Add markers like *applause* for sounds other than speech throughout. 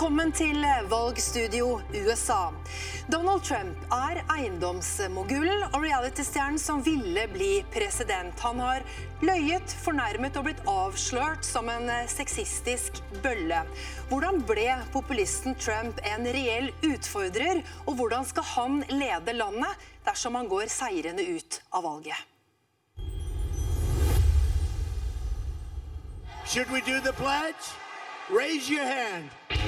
Velkommen til valgstudio USA. Donald Trump er eiendomsmogulen og realitystjernen som ville bli president. Han har løyet, fornærmet og blitt avslørt som en sexistisk bølle. Hvordan ble populisten Trump en reell utfordrer, og hvordan skal han lede landet dersom han går seirende ut av valget? Should we do the pledge? Raise your hand.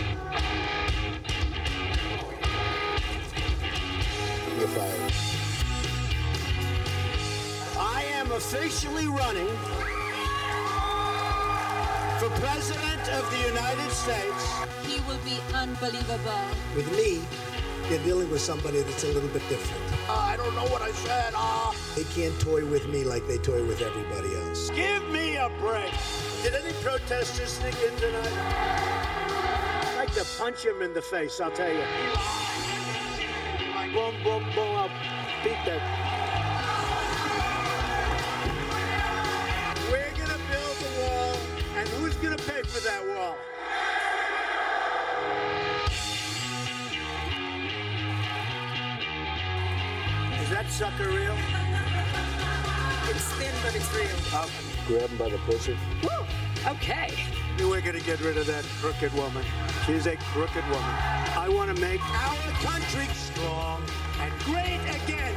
You're. I am officially running for President of the United States. He will be unbelievable. With me, you're dealing with somebody that's a little bit different. Uh, I don't know what I said. Uh, They can't toy with me like they toy with everybody else. give me a break. Did any protesters sneak in tonight? I'd like to punch him in the face, I'll tell you. Boom, boom, boom, I'll beat that. We're gonna build the wall, and who's gonna pay for that wall? Is that sucker real? It's thin, but it's real. Grab him by the pussy. Woo! Okay. We're gonna get rid of that crooked woman. She's a crooked woman. I want to make our country strong and great again.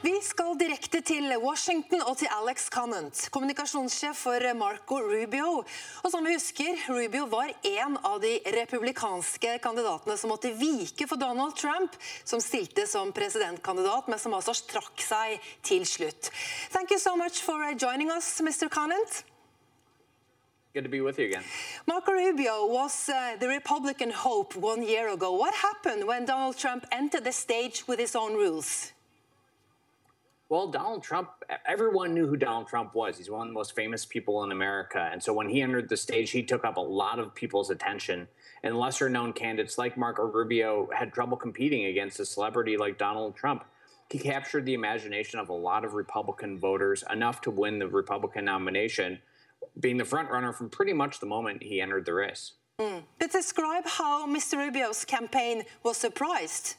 Vi skal direkte til Washington og til Alex Connant, kommunikasjonssjef for Marco Rubio. Og som vi husker, Rubio var en av de republikanske kandidatene som måtte vike for Donald Trump, som stilte som presidentkandidat, men som altså trakk seg til slutt. Thank you so much for joining us, Mr. Connant. Good to be with you again. Marco Rubio was uh, the Republican hope one year ago. What happened when Donald Trump entered the stage with his own rules? Well, Donald Trump, everyone knew who Donald Trump was. He's one of the most famous people in America. And so when he entered the stage, he took up a lot of people's attention. And lesser known candidates like Marco Rubio had trouble competing against a celebrity like Donald Trump. He captured the imagination of a lot of Republican voters, enough to win the Republican nomination, being the front runner from pretty much the moment he entered the race. Hmm. But describe how Mr. Rubio's campaign was surprised.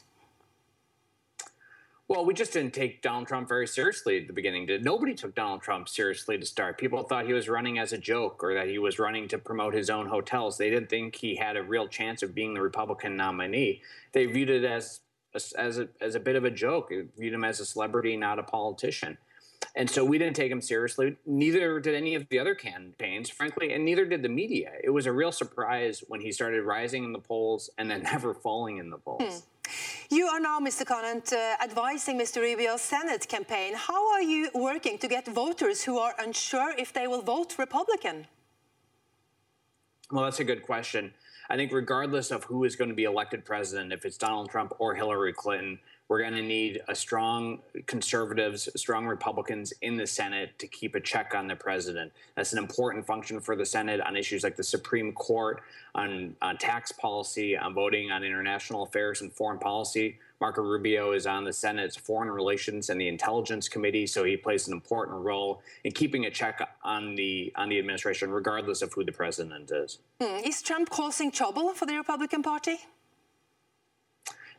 Well, we just didn't take Donald Trump very seriously at the beginning. Nobody took Donald Trump seriously to start? People thought he was running as a joke or that he was running to promote his own hotels. They didn't think he had a real chance of being the Republican nominee. They viewed it as as a, as a bit of a joke. They viewed him as a celebrity, not a politician. And so we didn't take him seriously. Neither did any of the other campaigns, frankly, and neither did the media. It was a real surprise when he started rising in the polls and then *laughs* never falling in the polls. Hmm. You are now, Mr. Conant, uh, advising Mr. Rubio's Senate campaign. How are you working to get voters who are unsure if they will vote Republican? Well, that's a good question. I think, regardless of who is going to be elected president, if it's Donald Trump or Hillary Clinton, we're going to need a strong conservatives, strong Republicans in the Senate to keep a check on the president. That's an important function for the Senate on issues like the Supreme Court, on, on tax policy, on voting on international affairs and foreign policy. Marco Rubio is on the Senate's Foreign Relations and the Intelligence Committee, so he plays an important role in keeping a check on the on the administration, regardless of who the president is. Hmm, is Trump causing trouble for the Republican Party?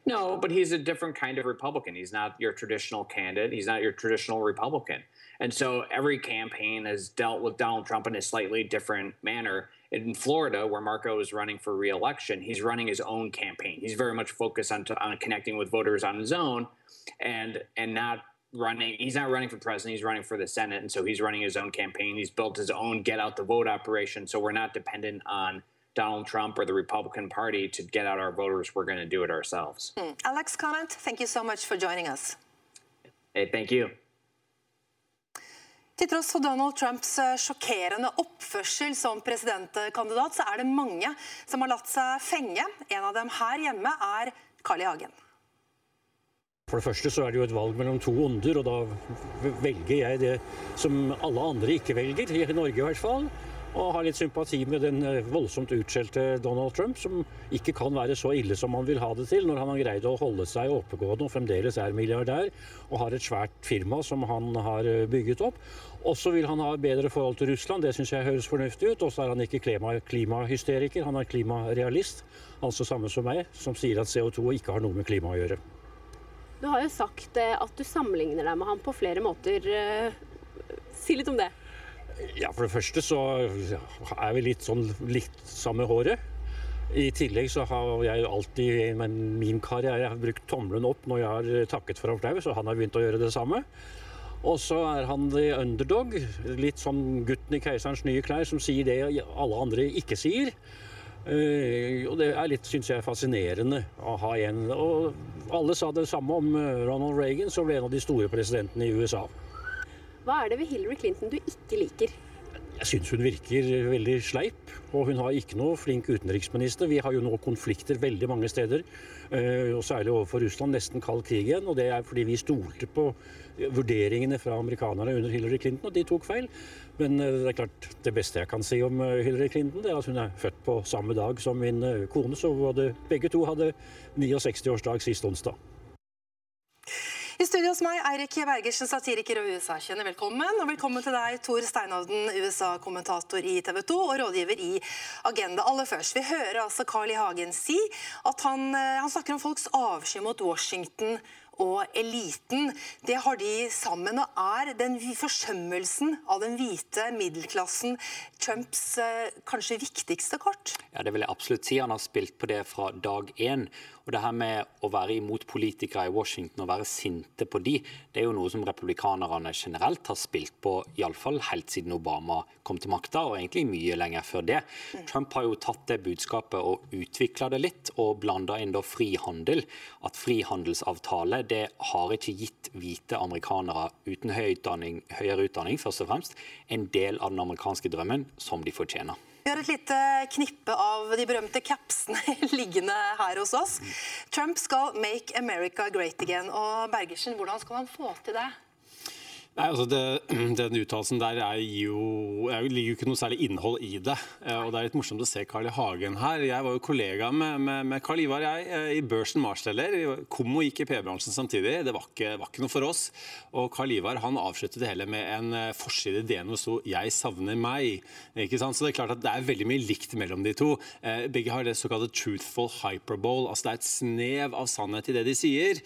No, but he's a different kind of Republican. He's not your traditional candidate. He's not your traditional Republican. And so every campaign has dealt with Donald Trump in a slightly different manner. In Florida, where Marco is running for reelection, he's running his own campaign. He's very much focused on, on connecting with voters on his own and and not running he's not running for president he's running for the senate and so he's running his own campaign he's built his own get out the vote operation so we're not dependent on Donald Trump or the Republican Party to get out our voters. We're going to do it ourselves. Alex Conant, thank you so much for joining us. Hey, thank you. Til tross for Donald Trumps eh, sjokkerende oppførsel som presidentkandidat, så er det mange som har latt seg fenge. En av dem her hjemme er Carl I. Hagen. For det første så er det jo et valg mellom to onder, og da velger jeg det som alle andre ikke velger, i Norge i hvert fall. Og har litt sympati med den eh, voldsomt utskjelte Donald Trump, som ikke kan være så ille som han vil ha det til, når han har greid å holde seg oppegående og fremdeles er milliardær og har et svært firma som han har eh, bygget opp. Og så vil han ha bedre forhold til Russland, det syns jeg høres fornuftig ut. Og så er han ikke klima, klimahysteriker, han er klimarealist, altså samme som meg, som sier at CO2 ikke har noe med klima å gjøre. Du har jo sagt eh, at du sammenligner deg med ham på flere måter. Si litt om det. Ja, For det første så er vi litt sånn litt samme håret. I tillegg så har jeg alltid i min karriere brukt tommelen opp når jeg har takket for applaus, og han har begynt å gjøre det samme. Og så er han the underdog, litt sånn gutten i keiserens nye klær som sier det alle andre ikke sier. Uh, og det er litt, syns jeg, fascinerende å ha igjen. Og alle sa det samme om eh, Ronald Reagan, som ble en av de store presidentene i USA. Hva er det ved Hillary Clinton du ikke liker? Jeg syns hun virker veldig sleip, og hun har ikke noe flink utenriksminister. Vi har jo nå konflikter veldig mange steder, eh, og særlig overfor Russland, nesten kald krig igjen. Og det er fordi vi stolte på vurderingene fra amerikanerne under Hillary Clinton, og de tok feil. Men eh, det er klart, det beste jeg kan si om eh, Hillary Clinton, det er at hun er født på samme dag som min kone, så begge to hadde 69-årsdag sist onsdag. I studio hos meg, Eirik Bergersen, satiriker og USA-kjenner. Velkommen. Og velkommen til deg, Tor Steinhovden, USA-kommentator i TV 2 og rådgiver i Agenda. Aller først, vi hører altså Carl I. Hagen si at han, eh, han snakker om folks avsky mot Washington og eliten. Det har de sammen, og er den forsømmelsen av den hvite middelklassen Trumps eh, kanskje viktigste kort? Ja, Det vil jeg absolutt si. Han har spilt på det fra dag én. Og det her med å være imot politikere i Washington og være sinte på de, det er jo noe som republikanerne generelt har spilt på, iallfall helt siden Obama kom til makta, og egentlig mye lenger før det. Trump har jo tatt det budskapet og utvikla det litt, og blanda inn da frihandel. At frihandelsavtale det har ikke gitt hvite amerikanere uten utdanning, høyere utdanning først og fremst, en del av den amerikanske drømmen som de fortjener. Vi har et lite knippe av de berømte capsene *laughs* liggende her hos oss. Trump skal 'make America great again'. Og Bergersen, hvordan skal han få til det? Nei, altså det, *clears throat* Den uttalelsen der er jo, er, ligger jo ikke noe særlig innhold i det. Eh, og Det er litt morsomt å se Carl I. Hagen her. Jeg var jo kollega med, Carl Ivar jeg, eh, i Børsen Marsteller. Kommo gikk i P-bransjen samtidig. Det var ikke, var ikke, noe for oss. Og Carl Ivar han avsluttet det hele med en eh, forside i DNO sto 'Jeg savner meg'. Ikke sant? Så det er klart at det er veldig mye likt mellom de to. Begge har det såkalte 'truthful hyperbole'. Altså det er et snev av sannhet i det de sier,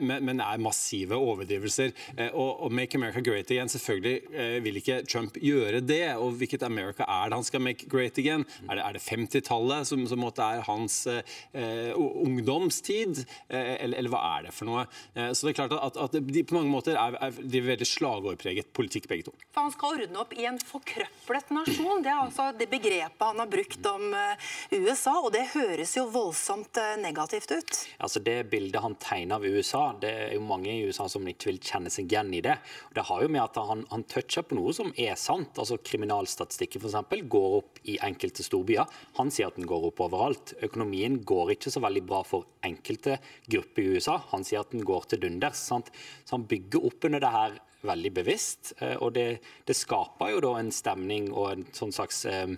men, men er massive overdrivelser. Og, og make America Great Again. Selvfølgelig eh, vil ikke Trump gjøre det. Og hvilket America er det han skal make great again? Er det, det 50-tallet som, som er hans eh, ungdomstid? Eh, eller, eller, hva er det for noe? Eh, så det er klart at, at de på mange måter er, er de veldig slagordpreget politikk, begge to. For han skal ordne opp i en forkrøplet nasjon. Det er altså det begrepet han har brukt om uh, USA, og det høres jo voldsomt uh, negativt ut. Altså Det bildet han tegner av USA, det er jo mange i USA som ikke vil kjenne seg igjen i det. Det har jo med at han, han toucher på noe som er sant. altså Kriminalstatistikken for eksempel, går opp i enkelte storbyer. Han sier at den går opp overalt. Økonomien går ikke så veldig bra for enkelte grupper i USA. Han sier at den går til dunders. Sant? Så han bygger opp under det her veldig bevisst. Eh, og det, det, skaper jo da en stemning og en sånn slags eh,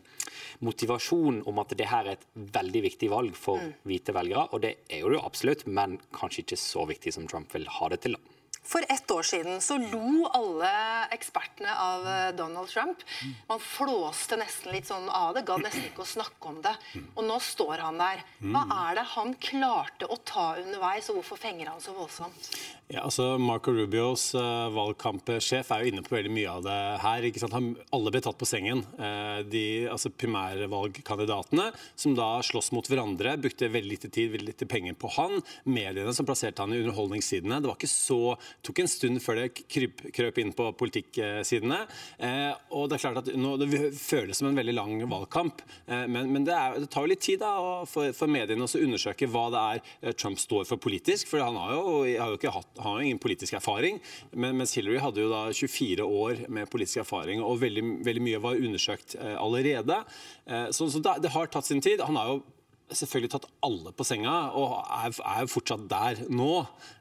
motivasjon om at det her er et veldig viktig valg for mm. hvite velgere. Og det er jo det absolutt, men kanskje ikke så viktig som Trump vil ha det til. da. For ett år siden så lo alle ekspertene av eh, Donald Trump. Man flåste nesten litt sånn av det, gadd nesten ikke å snakke om det. Og nå står han der. Hva er det han klarte å ta underveis, og hvorfor fenger han så voldsomt? Ja, altså Marco Rubios uh, valgkampsjef er jo inne på veldig mye av det her. ikke sant? Han, alle ble tatt på sengen. Uh, de altså primærvalgkandidatene som da slåss mot hverandre, brukte veldig lite tid, veldig lite penger på han. Mediene som plasserte han i underholdningssidene. Det var ikke så, tok en stund før det kryp, krøp inn på politikksidene. Eh, og Det er klart at nå, det føles som en veldig lang valgkamp, men, men det, er, det, tar jo litt tid da, for, for mediene å undersøke hva det er Trump står for politisk. for han har jo, har jo hatt har jo ingen politisk erfaring. Men, mens Hillary hadde jo da 24 år med politisk erfaring, og veldig, veldig mye var undersøkt eh, allerede. Eh, så, så det, det, har tatt sin tid. Han har jo selvfølgelig tatt alle på senga, og er, er fortsatt der nå.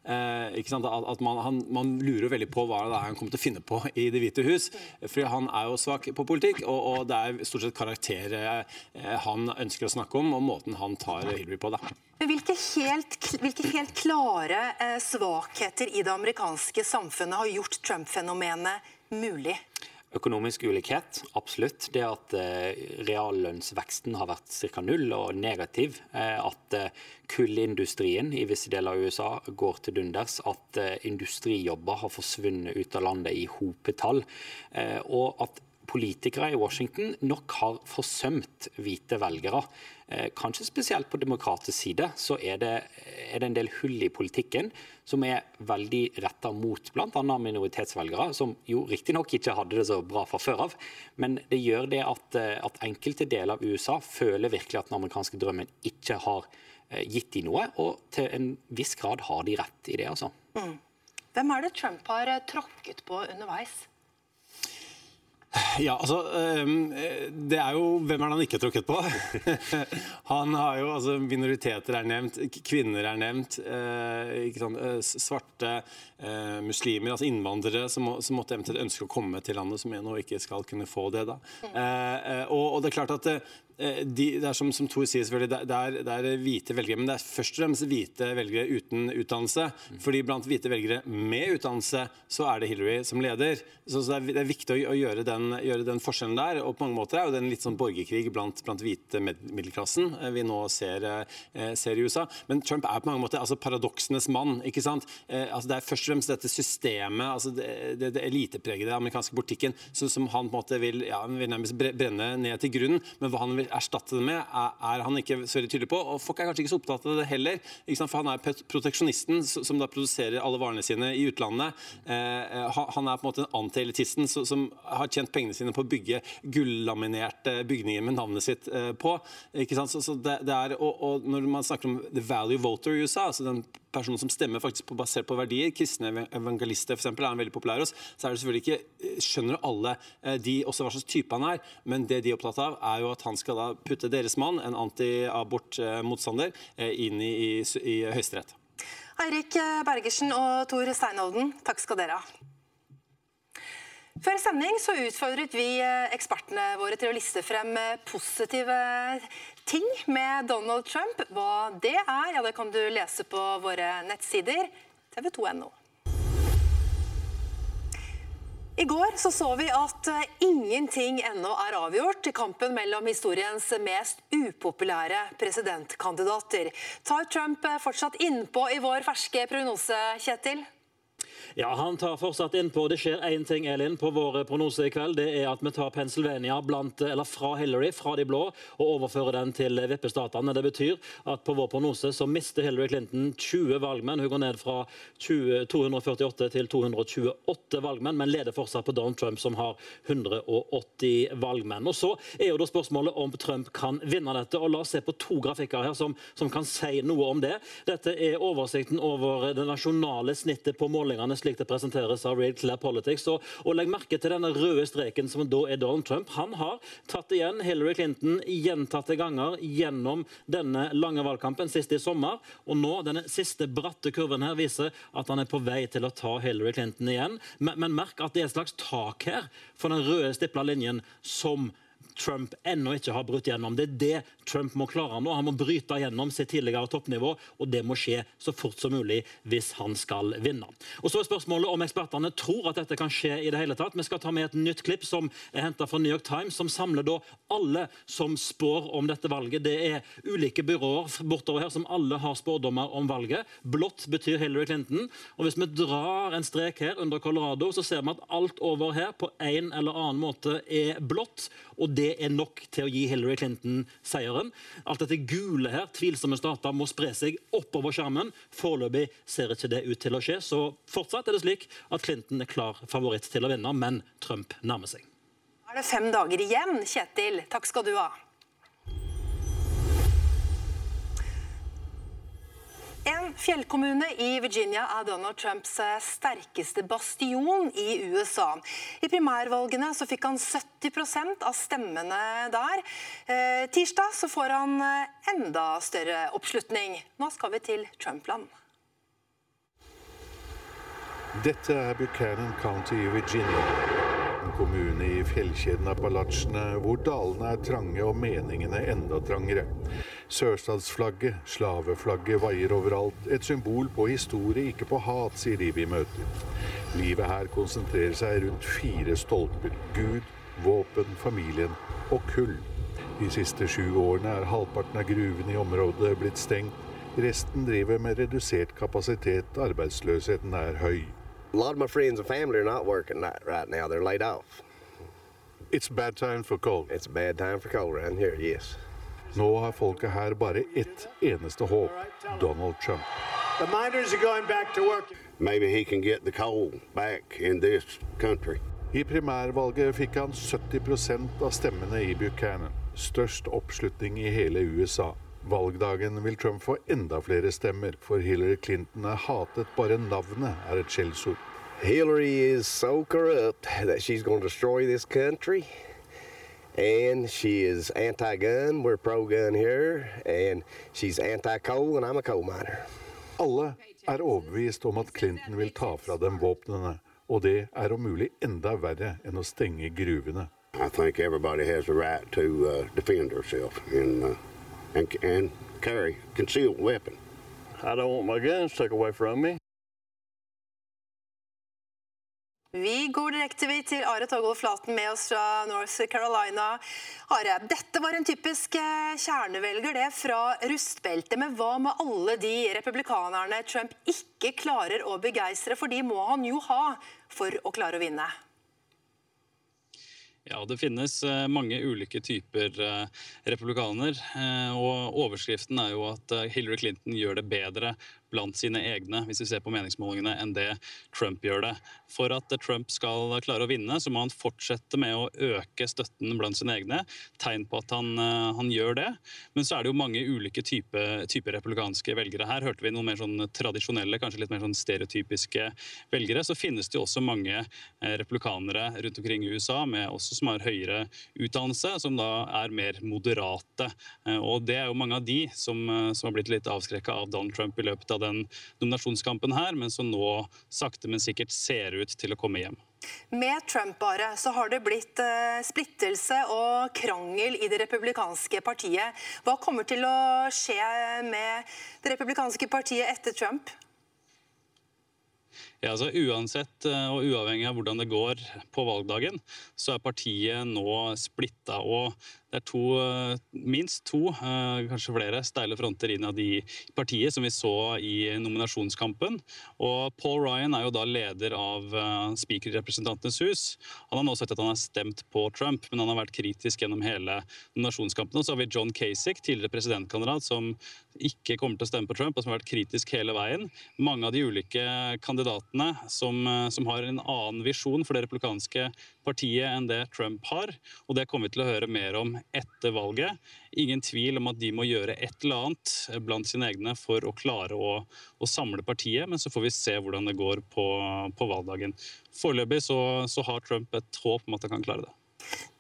Eh? At, at man, han, man, lurer veldig på hva det er han kommer til å finne på i Det hvite hus. For han er jo svak på politikk, og, og det er stort sett karakterer eh, han ønsker å snakke om, og måten han tar Hillary på. da. Hvilke helt, hvilke helt klare eh, svakheter i det amerikanske samfunnet har gjort Trump-fenomenet mulig? Økonomisk ulikhet, absolutt. Det at eh, reallønnsveksten har vært ca. null og negativ. Eh, at eh, kullindustrien i visse deler av USA går til dunders. At industrijobber har forsvunnet ut av landet i hopetall. Og at politikere i Washington nok har forsømt hvite velgere. Eh, kanskje spesielt på demokratisk side så er det, er det en del hull i politikken som er veldig retta mot bl.a. minoritetsvelgere, som jo riktignok ikke hadde det så bra fra før av. Men det gjør det at, eh, at enkelte deler av USA føler virkelig at den amerikanske drømmen ikke har eh, gitt de noe, og til en viss grad har de rett i det, altså. Mm. Hvem er det Trump har tråkket på underveis? Ja, altså Det er jo Hvem er det han ikke har trukket på? *laughs* Han har jo altså Minoriteter er nevnt, kvinner er nevnt. sant, Svarte, muslimer, altså innvandrere som, som måtte eventuelt ønske å komme til landet, som nå ikke skal kunne få det. da. Og, og det er klart at Eh, de, det er som, som Tor sier, selvfølgelig, det er, det er, hvite velgere, men det er først og fremst hvite velgere uten utdannelse. Mm. fordi blant hvite velgere med utdannelse så er det Hillary som leder. Så, så det, er, det, er, viktig å, å gjøre, den, gjøre, den, forskjellen der. Og på mange måter er det en litt sånn borgerkrig blant, blant hvite middelklassen eh, vi nå ser, eh, ser, i USA. Men Trump er på mange måter altså paradoksenes mann. ikke sant? Eh, altså Det er først og fremst dette systemet, altså det, det, det elitepregede amerikanske politikken, som, som han på en måte vil, ja, vil nærmest brenne ned til grunnen. men hva han vil erstatte det med, er, han ikke så veldig tydelig på. Og folk er kanskje ikke så opptatt av det heller. For han er proteksjonisten som da produserer alle varene sine i utlandet. Eh, han er på en måte en antielitisten som har tjent pengene sine på å bygge gullaminerte bygninger med navnet sitt eh, på. Ikke sant? Så, så det, det er, og, og, når man snakker om the value voter i USA, altså den personer som stemmer faktisk på, basert på verdier, kristne evangelister for eksempel, er han veldig populær hos, så er det selvfølgelig ikke eh, Skjønner alle eh, de også hva slags type han er, men det de er opptatt av, er jo at han skal da putte deres mann, en antiabort-motstander, eh, inn i, i, i Høyesterett. Eirik Bergersen og Tor Steinolden, takk skal dere ha. Før sending så utfordret vi ekspertene våre til å liste frem positive ting med Donald Trump. Hva det er, ja, det kan du lese på våre nettsider tv2.no. I går så, så vi at eh, ingenting ennå er avgjort i kampen mellom historiens mest upopulære presidentkandidater. Tar Trump eh, fortsatt innpå i vår ferske prognose, Kjetil? Ja, Han tar fortsatt innpå. Det skjer én ting Elin, på vår prognose i kveld. Det er at vi tar Pennsylvania blant, fra Hillary, fra de blå, og overfører den til vippestatene. Det betyr at på vår prognose så mister Hillary Clinton 20 valgmenn. Hun går ned fra 20, 248 til 228 valgmenn, men leder fortsatt på Donald Trump, som har 180 valgmenn. Og Så er jo da spørsmålet om Trump kan vinne dette. og La oss se på to grafikker her som, som kan si noe om det. Dette er oversikten over det nasjonale snittet på målingene slik det presenteres av Real Clear Politics. Og, og legg merke til denne røde streken som da er Donald Trump. Han har tatt igjen Hillary Clinton gjentatte ganger gjennom denne lange valgkampen, sist i sommer. Og nå, denne siste bratte kurven her viser at han er på vei til å ta Hillary Clinton igjen. Men, men merk at det er et slags tak her for den røde stipla linjen som Trump ennå ikke har brutt gjennom. Det er det Trump må klare nå. Han må bryte gjennom sitt tidligere toppnivå, og det må skje så fort som mulig hvis han skal vinne. Og Så er spørsmålet om ekspertene tror at dette kan skje i det hele tatt. Vi skal ta med et nytt klipp som er henta fra New York Times, som samler da alle som spår om dette valget. Det er ulike byråer bortover her som alle har spådommer om valget. Blått betyr Hillary Clinton. Og hvis vi drar en strek her under Colorado, så ser vi at alt over her på en eller annen måte er blått. Og det er nok til å gi Hillary Clinton seieren. Alt dette gule her, tvilsomme stater, må spre seg oppover skjermen. Foreløpig ser ikke det ut til å skje. Så fortsatt er det slik at Clinton er klar favoritt til å vinne, men Trump nærmer seg. Da er det fem dager igjen, Kjetil. Takk skal du ha. En fjellkommune i Virginia er Donald Trumps eh, sterkeste bastion i USA. I primærvalgene så fikk han 70% av stemmene der. Eh, tirsdag så får han eh, enda større oppslutning. Nå skal vi til Trumpland. Dette er Buchanan County i Virginia. Kommune i fjellkjeden Appalachene hvor dalene er trange og meningene enda trangere. Sørstatsflagget, slaveflagget, vaier overalt. Et symbol på historie, ikke på hat, sier de vi møter. Livet her konsentrerer seg rundt fire stolper. Gud, våpen, familien og kull. De siste sju årene er halvparten av gruvene i området blitt stengt. Resten driver med redusert kapasitet. Arbeidsløsheten er høy. A lot of my friends and family are not working right now. They're laid off. It's bad time for coal. It's a bad time for coal around here, yes. Nå har folket her bare ett eneste håp Donald Trump. The miners are going back to work. Maybe he can get the coal back in this country. I primærvalget fikk han 70 av stemmene i Buchanan. Størst oppslutning i hele USA. Valgdagen vil Trump få enda flere stemmer, for Hillary Clinton er hatet. Bare navnet er et skjellsord. Hillary is so corrupt that she's going to destroy this country. and she is anti-gun. We're pro-gun here, and she's anti-coal, and I'm a coal miner. Alle er overbevist om at Clinton vil ta fra dem våpnene, og det er om mulig enda verre enn å stenge gruvene. I think everybody has a right to uh, defend herself and, uh, and, and carry concealed weapon. I don't want my guns taken away from me. Vi går direkte til Are Togvold Flaten med oss fra North Carolina. Are, dette var en typisk eh, kjernevelger det fra rustbeltet. Men hva med alle de republikanerne Trump ikke klarer å begeistre? For de må han jo ha for å klare å vinne. Ja, Det finnes eh, mange ulike typer eh, republikaner. og Overskriften er jo at Hillary Clinton gjør det bedre blant sine egne, hvis vi ser på meningsmålingene, enn det Trump gjør det. For at Trump skal klare å vinne, så må han fortsette med å øke støtten blant sine egne. Tegn på at han, eh, han gjør det. Men så er det jo mange ulike typer type republikanske velgere. Her hørte vi noen mer sånn tradisjonelle, kanskje litt mer sånn stereotypiske velgere. Så finnes det jo også mange eh, republikanere rundt omkring i USA med også som har høyere utdannelse, som da er mer moderate. Eh, og det er jo mange av de som, som har blitt litt avskrekka av Donald Trump i løpet av av den nominasjonskampen her, men som nå sakte, men sikkert ser ut til å komme hjem. Med Trump bare, så har det blitt uh, splittelse og krangel i det republikanske partiet. Hva kommer til å skje med det republikanske partiet etter Trump? Ja, altså Uansett eh, og uavhengig av hvordan det går på valgdagen, så er partiet nå splitta. Og det er to, eh, minst to, eh, kanskje flere, steile fronter innad i partiet, som vi så i nominasjonskampen. Og Paul Ryan er jo da leder av Speaker i Representantenes hus. Han har nå sagt at han har stemt på Trump, men han har vært kritisk gjennom hele nominasjonskampen. Og så har vi John Kasich, tidligere presidentkandidat, som ikke kommer til å stemme på Trump, og som har vært kritisk hele veien. Mange av de ulike kandidatene som, som har en annen visjon for det republikanske partiet enn det Trump har, og det kommer vi til å høre mer om etter valget. Ingen tvil om at de må gjøre et eller annet blant sine egne for å klare å, å samle partiet, men så får vi se hvordan det går på, på valgdagen. Foreløpig så, så, har Trump et håp om at han kan klare det.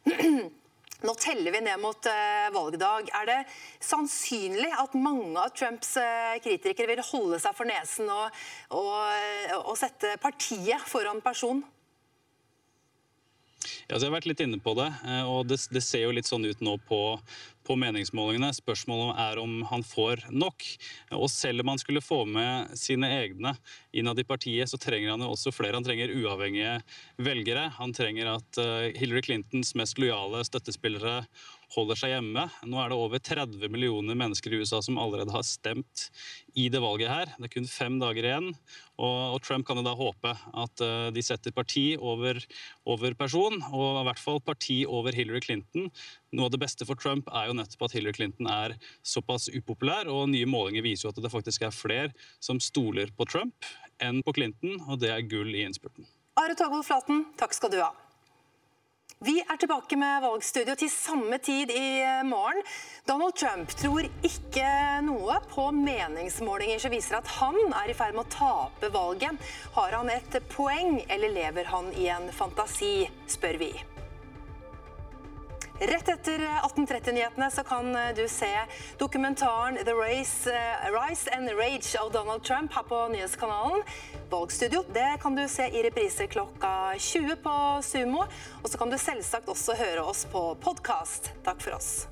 *clears throat* Nå teller vi ned mot uh, valgdag. Er det sannsynlig at mange av Trumps uh, kritikere vil holde seg for nesen og, og, og sette partiet foran person? Ja, jeg har vært litt inne på det, eh, og det, det ser jo litt sånn ut nå på, på meningsmålingene. Spørsmålet er om han får nok. Og selv om han skulle få med sine egne innad i partiet, så trenger han jo også flere. Han trenger uavhengige velgere. Han trenger at eh, Hillary Clintons mest lojale støttespillere holder seg hjemme. Nå er det over 30 millioner mennesker i USA som allerede har stemt i det valget her. Det er kun fem dager igjen. Og, Trump kan jo da håpe at uh, de setter parti over, over, person, og i hvert fall parti over Hillary Clinton. Noe av det beste for Trump er jo nettopp at Hillary Clinton er såpass upopulær, og nye målinger viser jo at det faktisk er flere som stoler på Trump enn på Clinton, og det er gull i innspurten. Are Togvold Flaten, takk skal du ha. Vi er tilbake med valgstudio til samme tid i eh, morgen. Donald Trump tror ikke noe på meningsmålinger som viser at han er i ferd med å tape valget. Har han et poeng, eller lever han i en fantasi, spør vi. Rett etter 1830-nyhetene så kan du se dokumentaren The Race, eh, Rise and Rage av Donald Trump her på nyhetskanalen. Valgstudio det kan du se i reprise klokka 20 på Sumo. Og så kan du selvsagt også høre oss på podkast. Takk for oss.